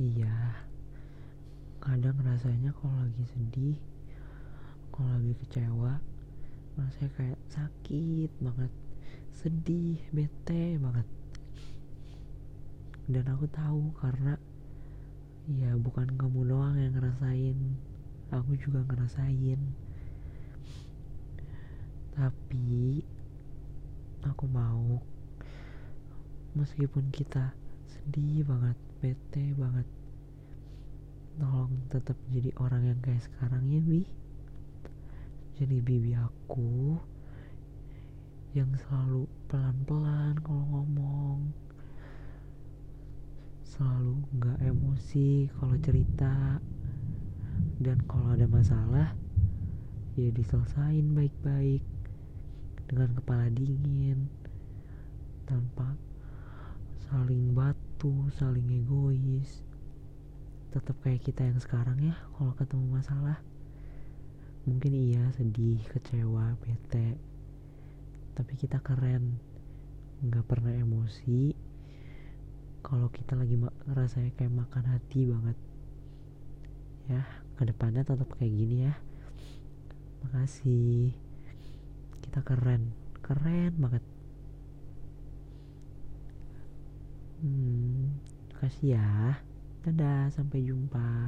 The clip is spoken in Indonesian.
iya. Kadang rasanya kalau lagi sedih kalau lagi kecewa rasanya kayak sakit banget sedih bete banget. Dan aku tahu karena ya bukan kamu doang yang ngerasain aku juga ngerasain. Tapi aku mau meskipun kita sedih banget bete tetap jadi orang yang kayak sekarang ya bi. Jadi bibi aku yang selalu pelan-pelan kalau ngomong. Selalu nggak emosi kalau cerita. Dan kalau ada masalah ya diselesain baik-baik dengan kepala dingin tanpa saling batu saling egois tetap kayak kita yang sekarang ya kalau ketemu masalah. Mungkin iya sedih kecewa bete. Tapi kita keren. Nggak pernah emosi. Kalau kita lagi ngerasa kayak makan hati banget. Ya ke depannya tetap kayak gini ya. Makasih. Kita keren. Keren banget. Hmm kasih ya dadah sampai jumpa